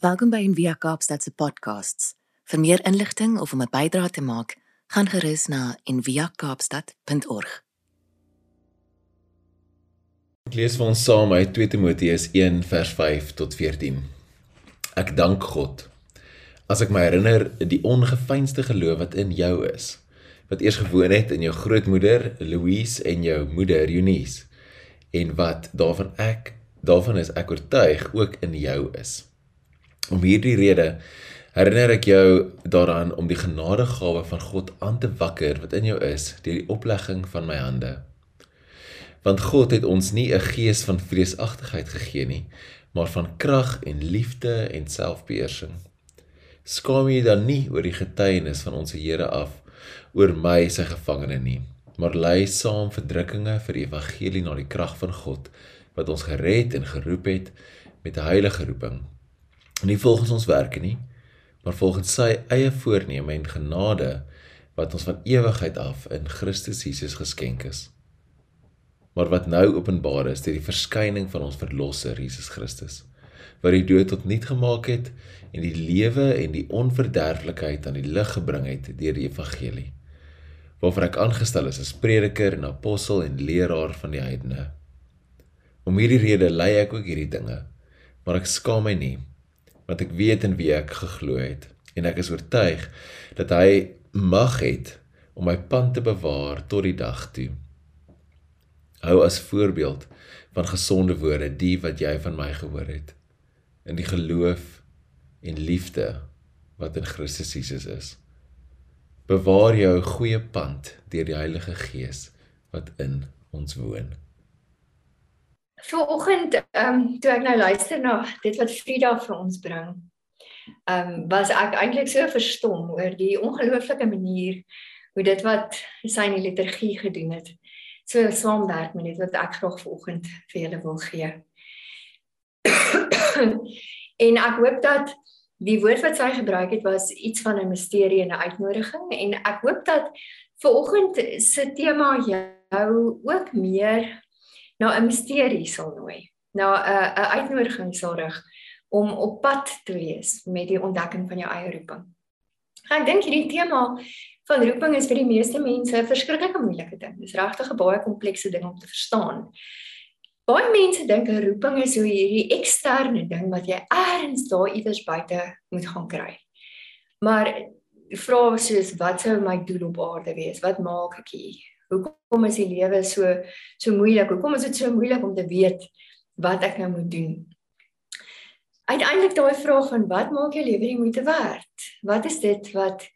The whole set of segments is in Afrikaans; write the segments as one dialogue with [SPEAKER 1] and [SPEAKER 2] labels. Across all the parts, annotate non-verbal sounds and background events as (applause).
[SPEAKER 1] Welkom by Envia Kaapstad se podcasts. Vir meer inligting of om 'n bydrae te maak, gaan gerus na enviakaapstad.org.
[SPEAKER 2] Ek lees vir ons saam uit 2 Timoteus 1 vers 5 tot 14. Ek dank God as ek my herinner die ongeveinsde geloof wat in jou is, wat eers gewoon het in jou grootmoeder Louise en jou moeder Eunice en wat daarvan ek daarvan is ek oortuig ook in jou is. Om hierdie rede herinner ek jou daaraan om die genadegawe van God aan te wakker wat in jou is deur die oplegging van my hande. Want God het ons nie 'n gees van vreesagtigheid gegee nie, maar van krag en liefde en selfbeheersing. Skaam jy dan nie oor die getuienis van ons Here af oor my sy gevangene nie, maar lei saam verdrukkinge vir die evangelie na die krag van God wat ons gered en geroep het met 'n heilige roeping nie volgens ons werke nie, maar volgens sy eie voorneme en genade wat ons van ewigheid af in Christus Jesus geskenk is. Maar wat nou openbaar is deur die verskyning van ons verlosser Jesus Christus, wat die dood tot niet gemaak het en die lewe en die onverderflikheid aan die lig gebring het deur die evangelie. Waarvoor ek aangestel is as prediker en apostel en leraar van die heidene. Om hierdie rede lei ek ook hierdie dinge, maar ek skaam my nie want ek weet in wie ek geglo het en ek is oortuig dat hy mag het om my pand te bewaar tot die dag toe. Hou as voorbeeld van gesonde woorde die wat jy van my gehoor het in die geloof en liefde wat in Christus Jesus is. Bewaar jou goeie pand deur die Heilige Gees wat in ons woon.
[SPEAKER 3] Vanoggend, ehm um, toe ek nou luister na dit wat Frida vir ons bring, ehm um, was ek eintlik so verstom oor die ongelooflike manier hoe dit wat sy in die liturgie gedoen het. So saamwerk met dit wat ek graag vanoggend vir julle wil gee. (coughs) en ek hoop dat die woord wat sy gebruik het was iets van 'n misterie en 'n uitnodiging en ek hoop dat vanoggend se tema jou ook meer na 'n misterie sal nooi, na 'n 'n uitnodiging sal rig om op pad te wees met die ontdekking van jou eie roeping. Ek dink hierdie tema van roeping is vir die meeste mense 'n verskriklike moeilike ding. Dis regtig 'n baie komplekse ding om te verstaan. Baie mense dink 'n roeping is so hierdie eksterne ding wat jy eers daar iewers buite moet gaan kry. Maar vra soos wat sou my doel op aarde wees? Wat maak ek hier? Hoekom is die lewe so so moeilik? Hoekom is dit so moeilik om te weet wat ek nou moet doen? Uiteindelik daai vraag van wat maak jou lewe die moeite werd? Wat is dit wat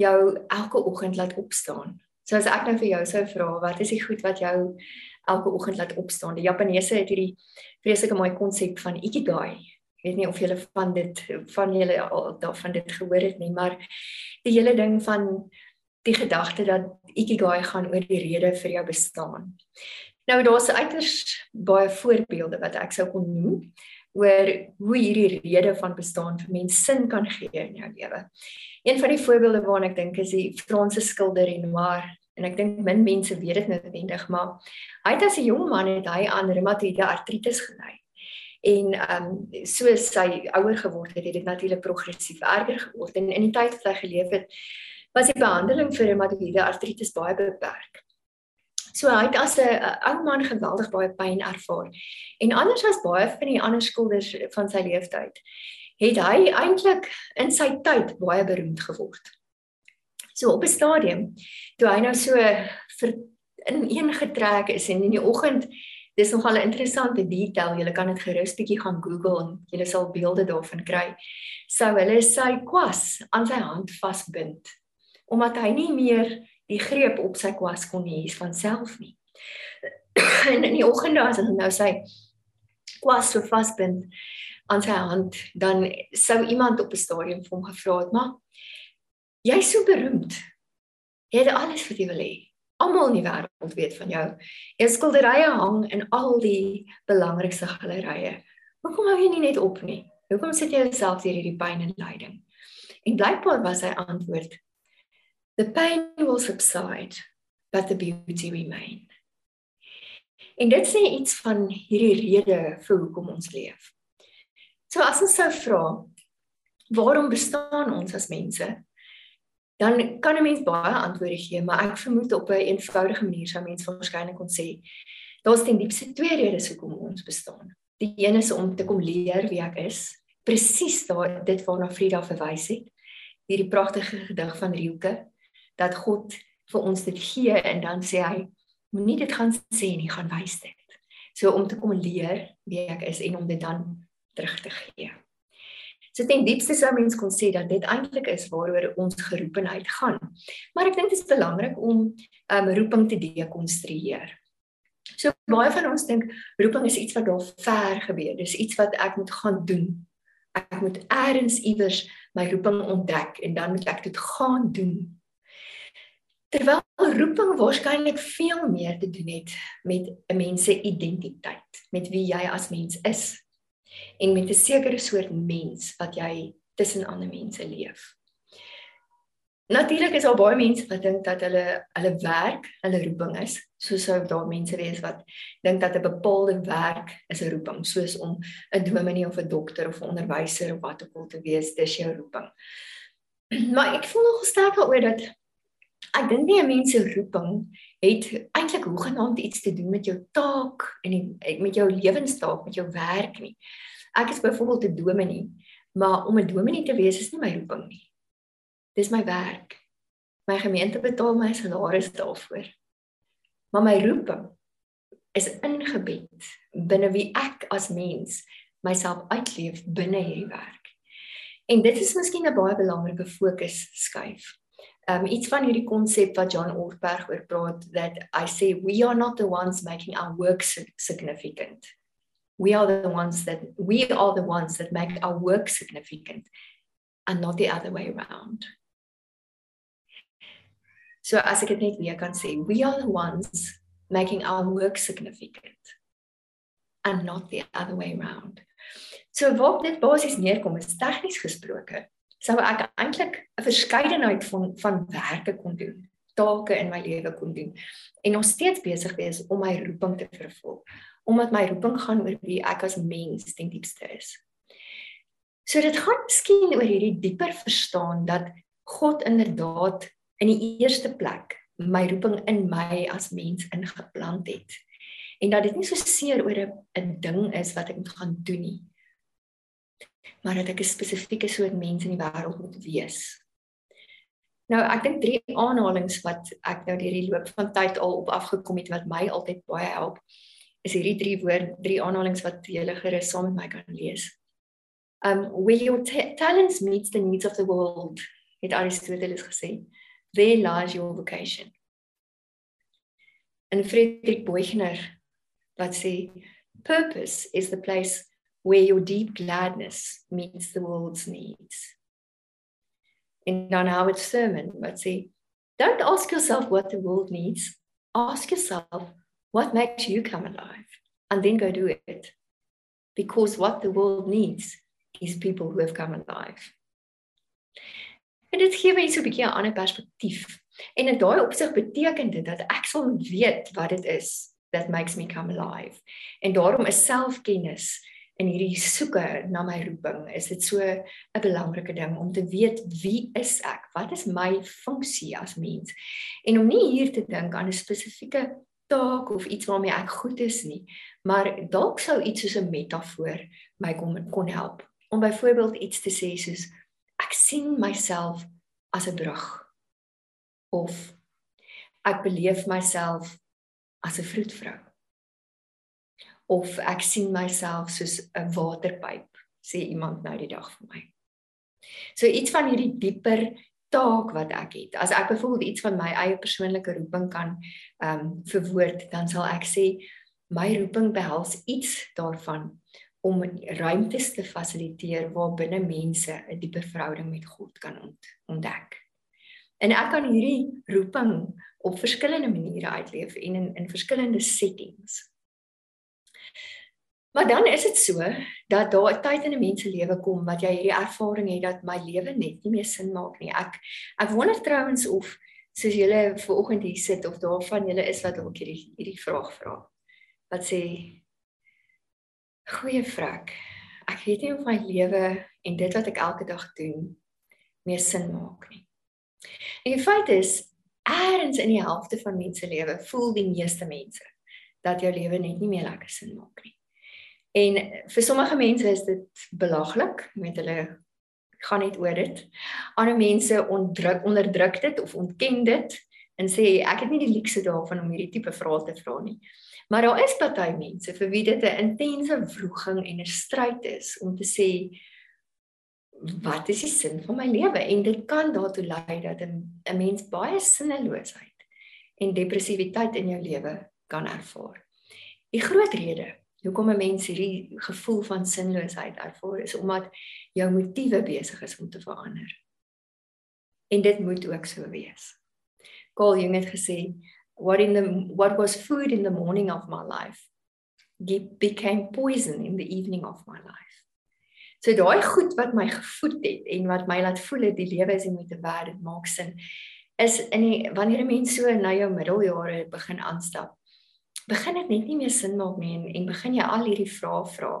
[SPEAKER 3] jou elke oggend laat opstaan? So as ek nou vir jou sou vra, wat is die goed wat jou elke oggend laat opstaan? Die Japaneese het hierdie vreeslike mooi konsep van ikigai. Ek weet nie of julle van dit van julle al daarvan dit gehoor het nie, maar die hele ding van die gedagte dat ikigai gaan oor die rede vir jou bestaan. Nou daar's uiters baie voorbeelde wat ek sou kon noem oor hoe hierdie rede van bestaan vir mense sin kan gee in jou lewe. Een van die voorbeelde waarna ek dink is die Franse skilder Renoir en ek dink min mense weet dit noodwendig maar hy het as 'n jong man het hy aan reumatoïde artritis gely. En ehm um, soos hy ouer geword het, het dit natuurlik progressief erger geword en in die tyd wat hy geleef het, was die behandeling vir reumatoïde artritis baie beperk. So hy het as 'n ou man geweldig baie pyn ervaar. En anders as baie van die ander skilders van sy lewenstyd, het hy eintlik in sy tyd baie beroemd geword. So op 'n stadium toe hy nou so vir in een getrek is en in die oggend dis nogal 'n interessante detail. Jy kan dit gerus bietjie gaan Google en jy sal beelde daarvan kry. Sou hulle sy kwas aan sy hand vasbind omdat hy nie meer die greep op sy kwas kon hê van self nie. (clears throat) en in die oggende as hy nou sy kwas so vasbind aan sy hand, dan sou iemand op 'n stadium vir hom gevra het, "Maar jy's so beroemd. Jy het alles wat jy wil hê. Almal in die wêreld weet van jou. Jou skilderye hang in al die belangrikste gallerye. Hoekom hou jy nie net op nie? Hoekom sit jy jouself hier hierdie pyn en lyding?" En blykbaar was sy antwoord, The pain will subside, but the beauty remain. En dit sê iets van hierdie rede vir hoekom ons leef. So as ons sou vra, waarom bestaan ons as mense? Dan kan 'n mens baie antwoorde gee, maar ek vermoed op 'n een eenvoudige manier sou mens waarskynlik kon sê daar's ten diepste twee redes hoekom ons bestaan. Die een is om te kom leer wie ek is, presies daar dit waarna Frida verwys het. Hierdie pragtige gedig van Rielke dat God vir ons dit gee en dan sê hy moenie dit gaan sê nie, gaan wys dit. So om te kom leer wie ek is en om dit dan terug te gee. So ten diepste sou mens kon sê dat dit eintlik is waaroor ons geroepenheid gaan. Maar ek dink dit is belangrik om um, roeping te dekonstrueer. So baie van ons dink roeping is iets wat daar ver gebeur. Dis iets wat ek moet gaan doen. Ek moet eers iewers my roeping ontdek en dan moet ek dit gaan doen. Terwyl roeping waarskynlik veel meer te doen het met 'n mens se identiteit, met wie jy as mens is en met 'n sekere soort mens wat jy tussen ander mense leef. Natuurlik is daar baie mense wat dink dat hulle hulle werk, hulle roeping is, soos sou daar mense wees wat dink dat 'n bepaalde werk is 'n roeping, soos om 'n dominee of 'n dokter of 'n onderwyser of wat ook al te wees, dis jou roeping. Maar ek voel nog sterk daaroor dat ek dink nie 'n mens se roeping het eintlik hoegenaamd iets te doen met jou taak en die, met jou lewenstaak, met jou werk nie. Ek is byvoorbeeld 'n dominee, maar om 'n dominee te wees is nie my roeping nie. Dis my werk. My gemeente betaal my salaris daarvoor. Maar my roeping is ingebed binne wie ek as mens myself uitleef binne hierdie werk. En dit is miskien 'n baie belangrike fokus skuif um iets van hierdie konsep wat John Ortberg oor praat that I say we are not the ones making our work significant. We are the ones that we are the ones that make our work significant and not the other way around. So as ek dit net weer kan sê, we are the ones making our work significant and not the other way around. So wat dit basies neerkom is tegnies gesproke sou ek eintlik 'n verskeidenheid van van werke kon doen, take in my lewe kon doen en nog steeds besig wees om my roeping te vervul, omdat my roeping gaan oor wie ek as mens ten diepste is. So dit gaan miskien oor hierdie dieper verstaan dat God inderdaad in die eerste plek my roeping in my as mens ingeplant het. En dat dit nie so seer oor 'n ding is wat ek moet gaan doen nie, maar dat ek 'n spesifieke soort mens in die wêreld moet wees. Nou, ek dink drie aanhalings wat ek nou deur die loop van tyd al op afgekom het wat my altyd baie help, is hierdie drie woord, drie aanhalings wat julle gerus saam met my kan lees. Um where your talents meets the needs of the world, het Aristoteles gesê, there lies your vocation. En Friedrich Buechner wat sê purpose is the place where your deep gladness meets the world's needs. In Don Howard's sermon, but say, don't ask yourself what the world needs. Ask yourself what makes you come alive and then go do it. Because what the world needs is people who have come alive. En dit gee my so 'n bietjie 'n ander perspektief. En in daai opsig beteken dit dat ek sal weet wat dit is that makes me come alive. En daarom is selfkennis in hierdie soeke na my roeping is dit so 'n belangrike ding om te weet wie is ek? Wat is my funksie as mens? En om nie hier te dink aan 'n spesifieke taak of iets waarmee ek goed is nie, maar dalk sou iets soos 'n metafoor my kon kon help. Om byvoorbeeld iets te sê soos ek sien myself as 'n brug of ek beleef myself as 'n vroedvrou of ek sien myself soos 'n waterpyp sê iemand nou die dag vir my. So iets van hierdie dieper taak wat ek het. As ek byvoorbeeld iets van my eie persoonlike roeping kan ehm um, verwoord, dan sal ek sê my roeping behels iets daarvan om ruimtes te fasiliteer waar binne mense 'n dieper verhouding met God kan ontdek. En ek kan hierdie roeping op verskillende maniere uitleef en in in verskillende settings. Maar dan is dit so dat daar 'n tyd in 'n mens se lewe kom wat jy hierdie ervaring het dat my lewe net nie meer sin maak nie. Ek ek wonder trouens of soos julle vanoggend hier sit of daarvan julle is wat ook hierdie hierdie vraag vra. Wat sê Goeie vrek. ek weet nie of my lewe en dit wat ek elke dag doen meer sin maak nie. En die feit is, eers in die helfte van mense lewe voel die meeste mense dat jou lewe net nie meer lekker sin maak nie. En vir sommige mense is dit belaglik met hulle gaan net oor dit. Ander mense onderdruk onderdruk dit of ontken dit en sê ek het nie die luukse daarvan om hierdie tipe vrae te vra nie. Maar daar is party mense vir wie dit 'n intense wroging en 'n stryd is om te sê wat is die sin van my lewe en dit kan daartoe lei dat 'n 'n mens baie sinneloosheid en depressiwiteit in jou lewe kan ervaar. Die groot rede hoekom 'n mens hierdie gevoel van sinloosheid ervaar is omdat jou motiewe besig is om te verander. En dit moet ook so wees. Carl Jung het gesê what in the what was food in the morning of my life became poison in the evening of my life. So daai goed wat my gevoed het en wat my laat voel het die lewe is nie met 'n werd dit maak sin is in die, wanneer 'n mens so na jou middeljare begin aanstap begin dit net nie meer sin maak nie en, en begin jy al hierdie vrae vra.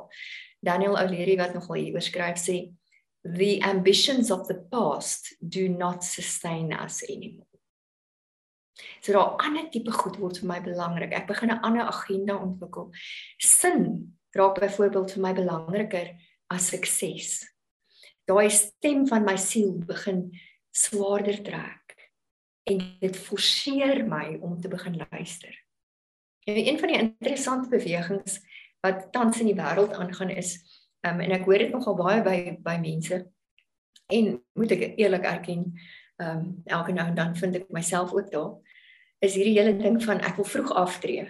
[SPEAKER 3] Daniel O'Leary wat nogal hieroor skryf sê the ambitions of the past do not sustain us anymore. So daar ander tipe goed word vir my belangrik. Ek begin 'n ander agenda ontwikkel. Sin raak byvoorbeeld vir my belangriker as sukses. Daai stem van my siel begin swaarder trek en dit forceer my om te begin luister. Ja, een van die interessante bewegings wat tans in die wêreld aangaan is, um, en ek hoor dit nogal baie by by mense. En moet ek eerlik erken, ehm um, elke nou en dan vind ek myself ook daar is hierdie hele ding van ek wil vroeg aftree.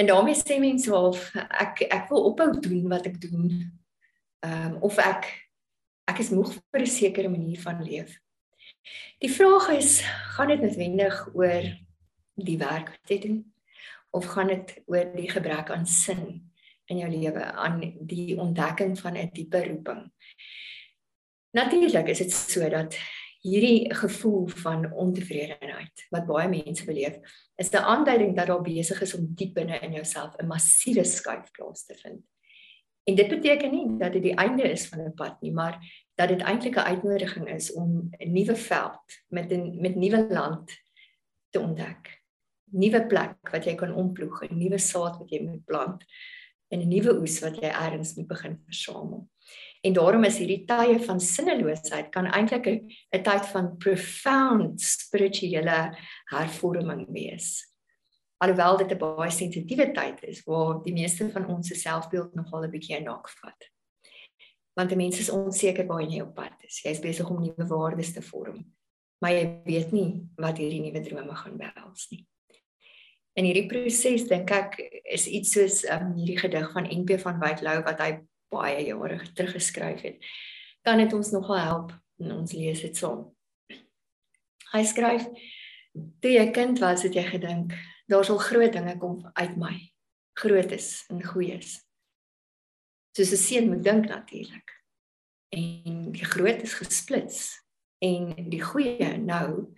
[SPEAKER 3] En daarmee sê mense half ek ek wil ophou doen wat ek doen. Ehm um, of ek ek is moeg vir 'n sekere manier van leef. Die vraag is, gaan dit noodwendig oor die werk jy doen? Of gaan dit oor die gebrek aan sin in jou lewe aan die ontdekking van 'n diepe roeping? Natuurlik is dit so dat hierdie gevoel van ontevredenheid wat baie mense beleef is 'n aanduiding dat daar besig is om diep binne in jouself 'n massiewe skuif plaas te vind. En dit beteken nie dat dit die einde is van 'n pad nie, maar dat dit eintlik 'n uitnodiging is om 'n nuwe veld met 'n met nuwe land te ontdek nuwe plek wat jy kan omploeg, 'n nuwe saad wat jy moet plant en 'n nuwe oes wat jy eers moet begin versamel. En daarom is hierdie tye van sinneloosheid kan eintlik 'n tyd van profound spirituele hervorming wees. Alhoewel dit 'n baie sensitiewe tyd is waar die meeste van ons se selfbeeld nogal 'n bietjie nok vat. Want mense is onseker waar jy op pad is. Jy is besig om nuwe waardes te vorm, maar jy weet nie wat hierdie nuwe drome gaan behels nie. In hierdie proses dink ek is iets soos um, hierdie gedig van NP van Wyk Lou wat hy baie jare terug geskryf het. Kan dit ons nogal help in ons lees dit saam. Hy skryf: "Toe jy kind was, het jy gedink daar sal groot dinge kom uit my. Grootes en goeies." Soos 'n seun moet dink natuurlik. En die groot is gesplits en die goeie nou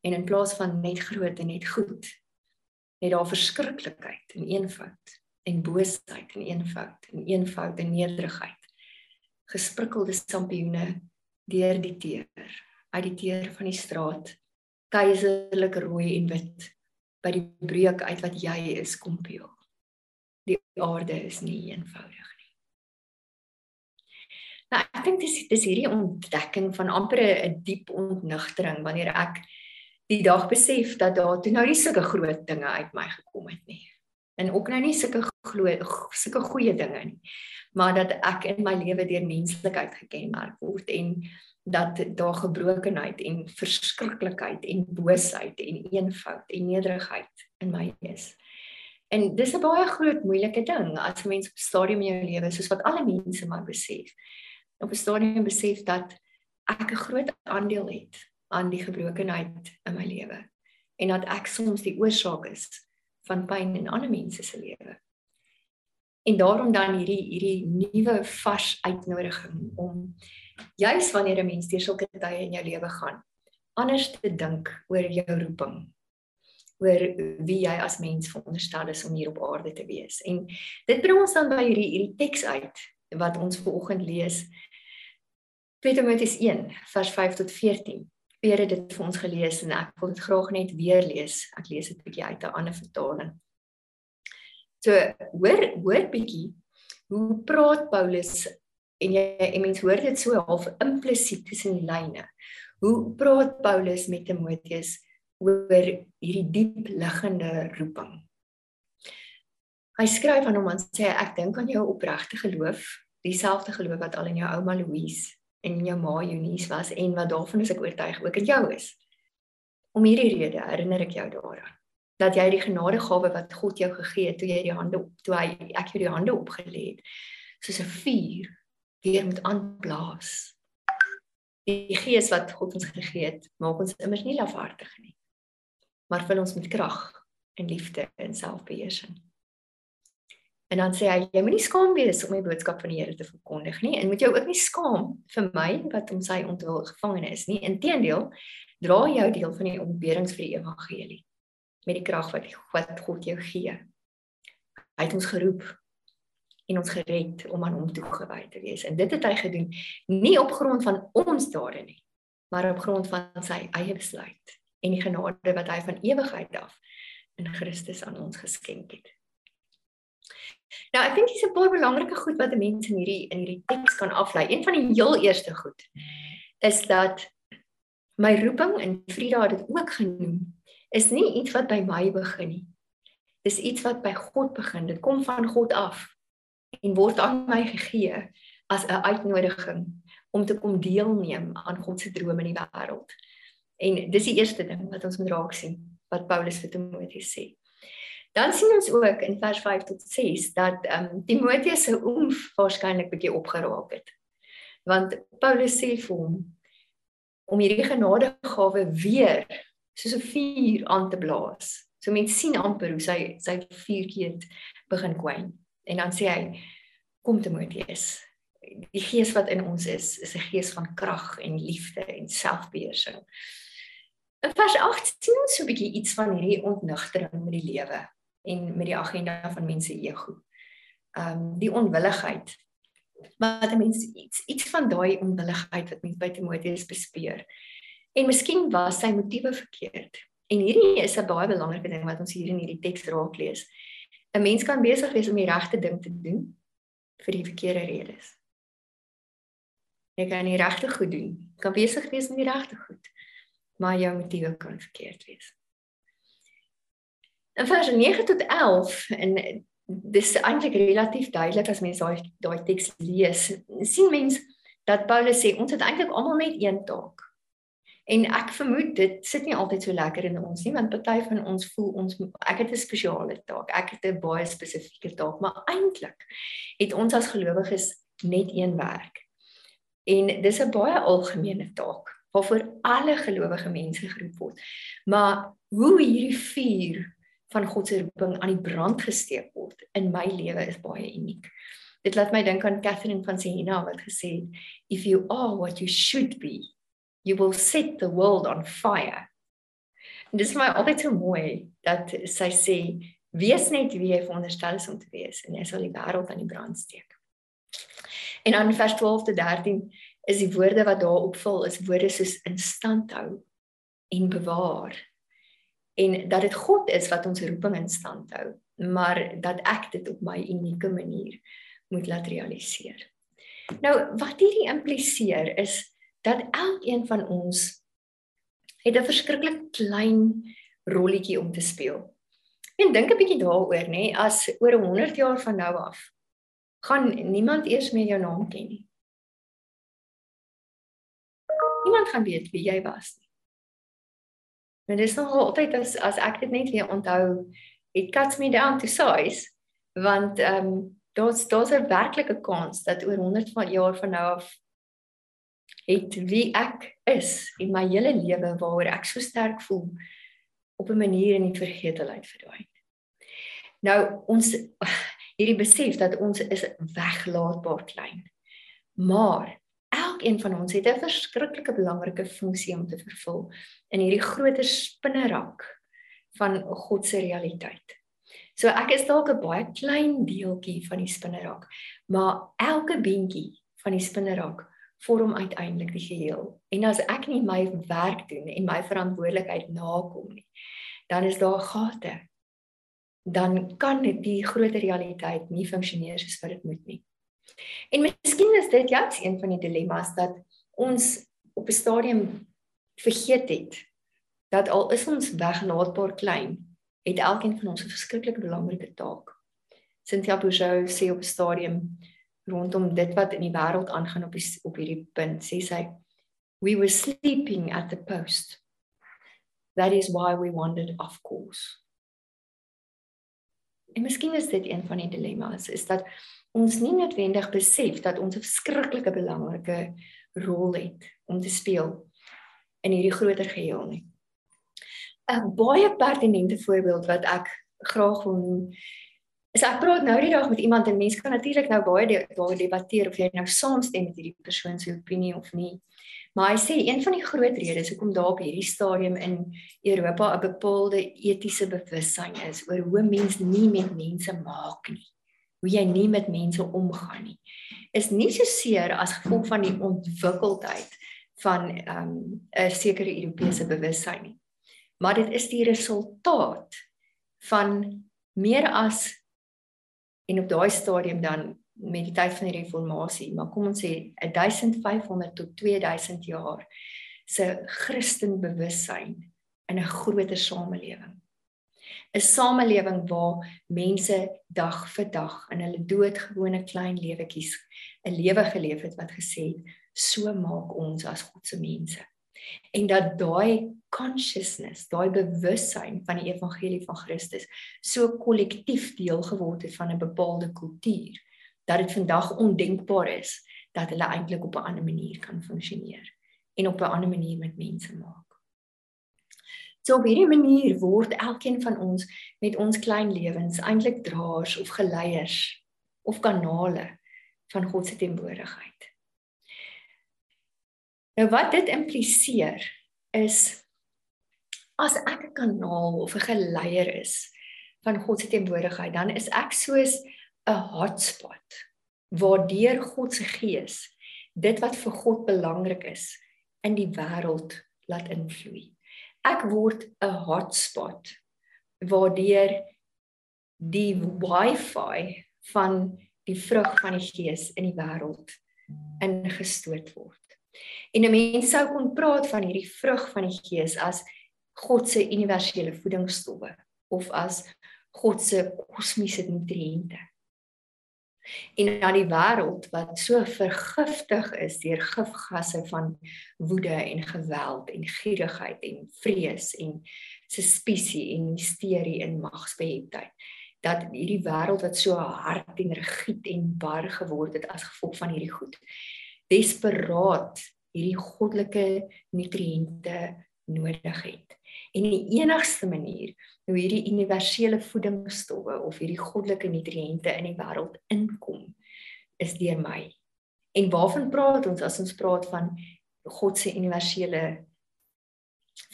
[SPEAKER 3] en in plaas van net groot en net goed het daar verskriklikheid en eenvoud en boosheid en eenvoud en eenvoud en nederigheid. Gesprikkelde sampioene deur die teer uit die teer van die straat keiserlik rooi en wit by die breuk uit wat jy is kompeel die aarde is nie eenvoudig nie. Nou ek dink dis dis hierdie ontdekking van amper 'n diep ontnigtering wanneer ek die dag besef dat daar toe nou nie sulke groot dinge uit my gekom het nie. En ook nou nie sulke sulke goeie dinge nie. Maar dat ek in my lewe deur menslikheid gekenmerk word en dat daar gebrokenheid en verskriklikheid en boosheid en eenvoud en nederigheid in my is. En dis 'n baie groot moeilike ding as 'n mens op 'n stadium in jou lewe soos wat alle mense maar besef. Op 'n stadium besef dat ek 'n groot aandeel het aan die gebrokenheid in my lewe en dat ek soms die oorsaak is van pyn in ander mense se lewe. En daarom dan hierdie hierdie nuwe vars uitnodiging om juis wanneer 'n mens deur sulke tye in jou lewe gaan, anders te dink oor jou roeping. oor wie jy as mens veronderstel is om hier op aarde te wees. En dit bring ons dan by hierdie hierdie teks uit wat ons ver oggend lees. 2 Timoteus 1 vers 5 tot 14. Peer het dit vir ons gelees en ek wil dit graag net weer lees. Ek lees dit bietjie uit 'n ander vertaling. So hoor hoor bietjie hoe praat Paulus en jy en mens hoor dit so half implisiet tussen die lyne. Hoe praat Paulus met Timoteus oor hierdie diep liggende roeping? Hy skryf aan hom en sê ek dink aan jou opregte geloof, dieselfde geloof wat al in jou ouma Louise en jou ma Eunice was en wat daarvan is ek oortuig ook in jou is. Om hierdie rede herinner ek jou daaraan dat jy die genadegawe wat God jou gegee het toe jy die hande toe hy ek jou die hande opgelê het soos 'n vuur weer moet aanblaas. Die gees wat God ons gegee het, maak ons immers nie lafhartig nie. Maar vul ons met krag en liefde en selfbeheersing. En dan sê hy jy moenie skaam wees om die boodskap van die Here te verkondig nie en moet jou ook nie skaam vir my wat om sy ontwil gevangene is nie. Inteendeel, dra jou deel van die ontberings vir die evangelie met die krag wat wat God jou gee. Hy het ons geroep en ons gered om aan hom toegewy te wees. En dit het hy gedoen nie op grond van ons dade nie, maar op grond van sy eie besluit en die genade wat hy van ewigheid af in Christus aan ons geskenk het. Nou, ek dink dis 'n paar belangrike goed wat mense in hierdie in hierdie teks kan aflei. Een van die heel eerste goed is dat my roeping in Frida het dit ook genoem is nie iets wat by my begin nie. Dis iets wat by God begin. Dit kom van God af en word aan my gegee as 'n uitnodiging om te kom deelneem aan God se droom in die wêreld. En dis die eerste ding wat ons moet raak sien wat Paulus vir Timoteus sê. Dan sien ons ook in vers 5 tot 6 dat ehm um, Timoteus se oomf waarskynlik bietjie opgeraak het. Want Paulus sê vir hom om hierdie genadegawe weer soos 'n vuur aan te blaas. So mense sien amper hoe sy sy vuurtjie begin kwyn. En dan sê hy: "Kom Timoteus. Die gees wat in ons is, is 'n gees van krag en liefde en selfbeheersing." In vers 8 sien ons so 'n bietjie iets van hierdie ontnugtering met die lewe en met die agenda van mense ego. Ehm um, die onwilligheid. Maar mense iets iets van daai onwilligheid wat mense by Timoteus bespeer. En miskien was sy motiewe verkeerd. En hierdie is 'n baie belangrike ding wat ons hier in hierdie teks raak lees. 'n Mens kan besig wees om die regte ding te doen vir die verkeerde redes. Jy kan die regte goed doen. Jy kan besig wees om die regte goed, maar jou motiewe kan verkeerd wees. In vers 9 tot 11 en dis eintlik relatief duidelik as mens daai daai teks lees, sien mens dat Paulus sê ons het eintlik almal net een taak. En ek vermoed dit sit nie altyd so lekker in ons nie want party van ons voel ons ek het 'n spesiale taak. Ek het 'n baie spesifieke taak, maar eintlik het ons as gelowiges net een werk. En dis 'n baie algemene taak waarvoor alle gelowige mense geroep word. Maar hoe hierdie vuur van God se roeping aan die brand gesteek word in my lewe is baie uniek. Dit laat my dink aan Catherine van Siena wat gesê het if you are what you should be you will set the world on fire. En dis vir my altyd so mooi dat sy sê wees net wie jy veronderstel is om te wees en jy sal die wêreld aan die brand steek. En dan vers 12 tot 13 is die woorde wat daar opvul is woorde soos in stand hou en bewaar. En dat dit God is wat ons roeping in stand hou, maar dat ek dit op my unieke manier moet laat realiseer. Nou wat hierdie impliseer is dat elkeen van ons het 'n verskriklik klein rolletjie om te speel. En dink 'n bietjie daaroor, nê, as oor 100 jaar van nou af gaan niemand eers meer jou naam ken nie. Niemand gaan weet wie jy was nie. En dit is nog altyd as as ek dit net weer onthou, it cuts me down to size want ehm um, daar's daar's 'n werklike kans dat oor 100 van jaar van nou af het wie ek is en my hele lewe waaroor ek so sterk voel op 'n manier in die vergetelheid verdwyn. Nou ons hierdie besef dat ons is weglaatbaar klein. Maar elkeen van ons het 'n verskriklike belangrike funksie om te vervul in hierdie groter spinnerak van God se realiteit. So ek is dalk 'n baie klein deeltjie van die spinnerak, maar elke beentjie van die spinnerak vorm uiteindelik die geheel. En as ek nie my werk doen en my verantwoordelikheid nakom nie, dan is daar gate. Dan kan dit die groter realiteit nie funksioneer soos wat dit moet nie. En miskien is dit juist een van die dilemma's dat ons op 'n stadium vergeet het dat al is ons weglaatbaar klein, het elkeen van ons 'n verskriklik belangrike taak. Cynthia Bourgeau sê op 'n stadium rondom dit wat in die wêreld aangaan op die, op hierdie punt, sê sy we were sleeping at the post. That is why we wandered off course. En miskien is dit een van die dilemma's is dat ons nie noodwendig besef dat ons 'n verskriklike belangrike rol het om te speel in hierdie groter geheel nie. 'n Baie pertinente voorbeeld wat ek graag wil noem is ek praat nou die dag met iemand en mense kan natuurlik nou baie daar debatteer of jy nou saamstem met hierdie persoon se opinie of nie. Maar hy sê een van die groot redes hoekom daar op hierdie stadium in Europa 'n bepaalde etiese bewussyn is oor hoe mens nie met mense maak nie. Hoe jy nie met mense omgaan nie. Is nie so seer as gevolg van die ontwikkeldheid van ehm, 'n um, sekere Europese bewussyn nie. Maar dit is die resultaat van meer as en op daai stadium dan met die tyd van die reformatie, maar kom ons sê 1500 tot 2000 jaar se Christen bewussyn in 'n groter samelewing. 'n Samelewing waar mense dag vir dag in hulle doodgewone klein lewetjies 'n lewe geleef het wat gesê het so maak ons as God se mense en dat daai consciousness, daai bewussyn van die evangelie van Christus so kollektief deel geword het van 'n bepaalde kultuur dat dit vandag ondenkbaar is dat hulle eintlik op 'n ander manier kan funksioneer en op 'n ander manier met mense maak. So op hierdie manier word elkeen van ons met ons klein lewens eintlik draers of geleiers of kanale van God se teenwoordigheid. Nou wat dit impliseer is as ek 'n kanaal of 'n geleier is van God se teenwoordigheid, dan is ek soos 'n hotspot waardeur God se gees dit wat vir God belangrik is in die wêreld laat invloei. Ek word 'n hotspot waardeur die wifi van die vrug van die gees in die wêreld ingestoot word. En 'n mens sou kon praat van hierdie vrug van die Gees as God se universele voedingsstowwe of as God se kosmiese nutriënte. En na die wêreld wat so vergiftig is deur gifgasse van woede en geweld en gierigheid en vrees en suspisie en hysterie en magsbeheptheid dat hierdie wêreld wat so hard en rigied en bar geword het as gevolg van hierdie goed desperaat hierdie goddelike nutriënte nodig het. En die enigste manier hoe hierdie universele voedingsstowwe of hierdie goddelike nutriënte in die wêreld inkom is deur my. En waarvan praat ons as ons praat van God se universele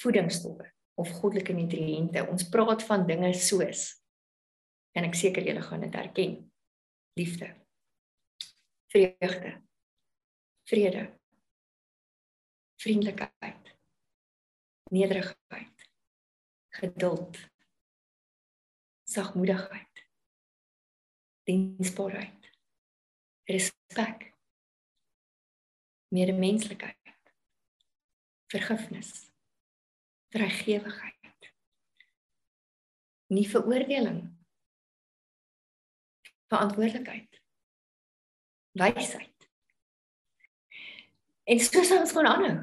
[SPEAKER 3] voedingsstowwe of goddelike nutriënte? Ons praat van dinge soos en ek seker julle gaan dit herken. Liefde. Vreugde vrede vriendelikheid nederigheid geduld sagmoedigheid diensbaarheid respek medemenslikheid vergifnis vrygewigheid nie veroordeling verantwoordelikheid wysheid. En so sou ons gaan aanhou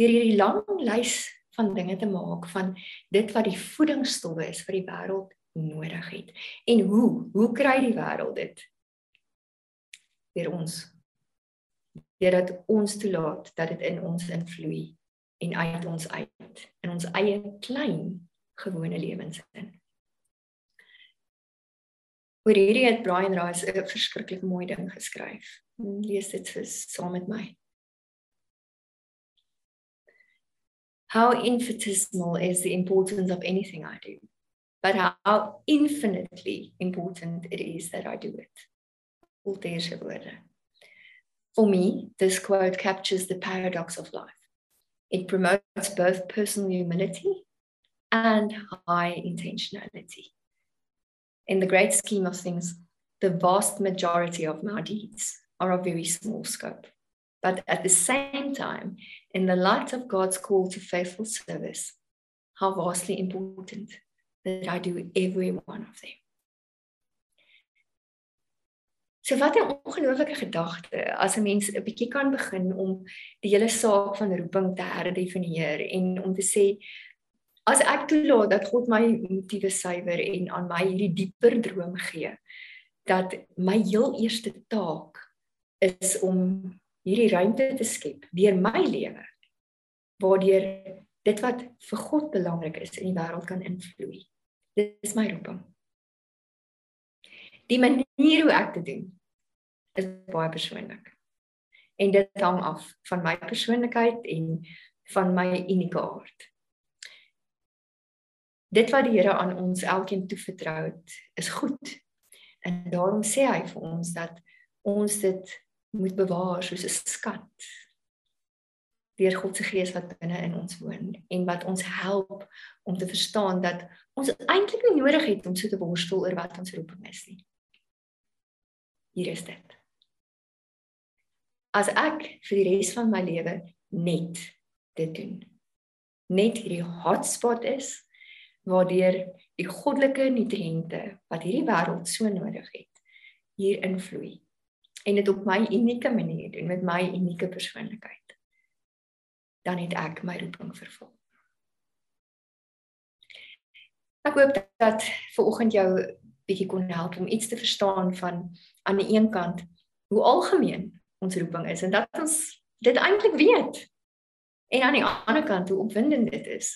[SPEAKER 3] deur hierdie lang lys van dinge te maak van dit wat die voedingsstowwe is vir die wêreld nodig het. En hoe? Hoe kry die wêreld dit? Deur ons. Deurdat ons toelaat dat dit in ons invloei en uit ons uit in ons eie klein gewone lewens in. Oor hierdie het Brian Rice 'n verskriklik mooi ding geskryf. Lees dit vir saam met my. How infinitesimal is the importance of anything I do. but how infinitely important it is that I do it. For me, this quote captures the paradox of life. It promotes both personal humility and high intentionality. In the great scheme of things, the vast majority of my deeds are of very small scope. But at the same time, in the light of God's call to faithful service, how vastly important that I do every one of them. So wat 'n ongelooflike gedagte as 'n mens 'n bietjie kan begin om die hele saak van roeping te herdefinieer en om te sê as ek toelaat dat God my motiewe suiwer en aan my hierdie dieper droom gee dat my heel eerste taak is om hierdie ruimte te skep deur my lewe waardeur dit wat vir God belangrik is in die wêreld kan invloei. Dis my roeping. Die manier hoe ek dit doen is baie persoonlik. En dit hang af van my persoonlikheid en van my unieke aard. Dit wat die Here aan ons elkeen toevertrou het, is goed. En daarom sê hy vir ons dat ons dit moet bewaar soos 'n skat deur God se gees wat binne in ons woon en wat ons help om te verstaan dat ons eintlik nie nodig het om so te worstel oor wat ons roeping is nie. Hier is dit. As ek vir die res van my lewe net dit doen. Net hierdie hotspot is waardeur die goddelike nutriënte wat hierdie wêreld so nodig het hier invloei en dit op my unieke manier doen met my unieke persoonlikheid dan het ek my roeping vervul. Ek hoop dat vanoggend jou bietjie kon help om iets te verstaan van aan die een kant hoe algemeen ons roeping is en dat ons dit eintlik weet. En aan die ander kant hoe opwindend dit is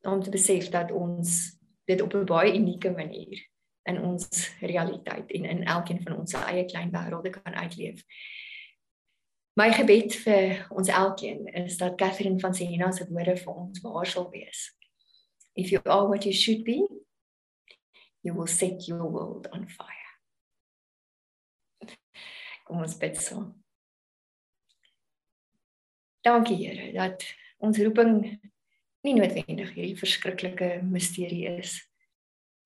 [SPEAKER 3] om te besef dat ons dit op 'n baie unieke manier in ons realiteit en in elkeen van ons eie klein wêrelde kan uitleef. My gebed vir ons elkeen is dat Catherine van Siena se woorde vir ons waar sal wees. If you are what you should be, you will set your world on fire. Kom ons bid so. Dankie Here dat ons roeping nie noodwendig hierdie verskriklike misterie is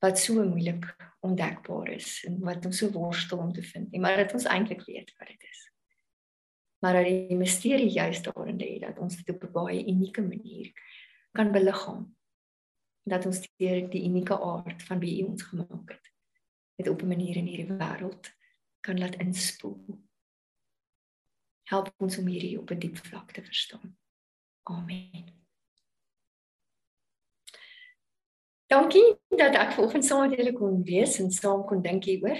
[SPEAKER 3] wat so moeilik ontdekbaar is en wat ons so worstel om te vind nie, maar dat ons eintlik weet wat dit is. Maar dat die misterie juist daarin lê dat ons dit op 'n baie unieke manier kan beliggaam. Dat ons deur die unieke aard van wie U ons gemaak het, dit op 'n manier in hierdie wêreld kan laat inspoel. Help ons om hierdie op 'n diep vlak te verstaan. Amen. Dankie dat ek vanoggend saam met julle kon wees en saam kon dink hieroor.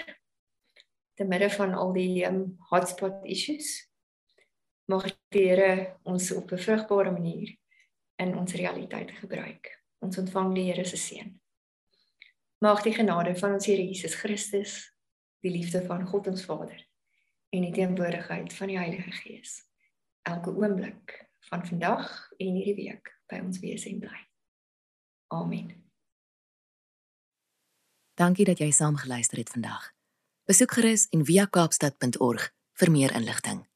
[SPEAKER 3] Te midde van al die um, hotspot issues. Mag die Here ons op 'n vrugbare manier in ons realiteit gebruik. Ons ontvang die Here se seën. Mag die genade van ons Here Jesus Christus, die liefde van God ons Vader en die teenwoordigheid van die Heilige Gees elke oomblik van vandag en hierdie week by ons wees en bly. Amen.
[SPEAKER 1] Dankie dat jy saam geluister het vandag. Besoek gerus en via kaapstad.org vir meer inligting.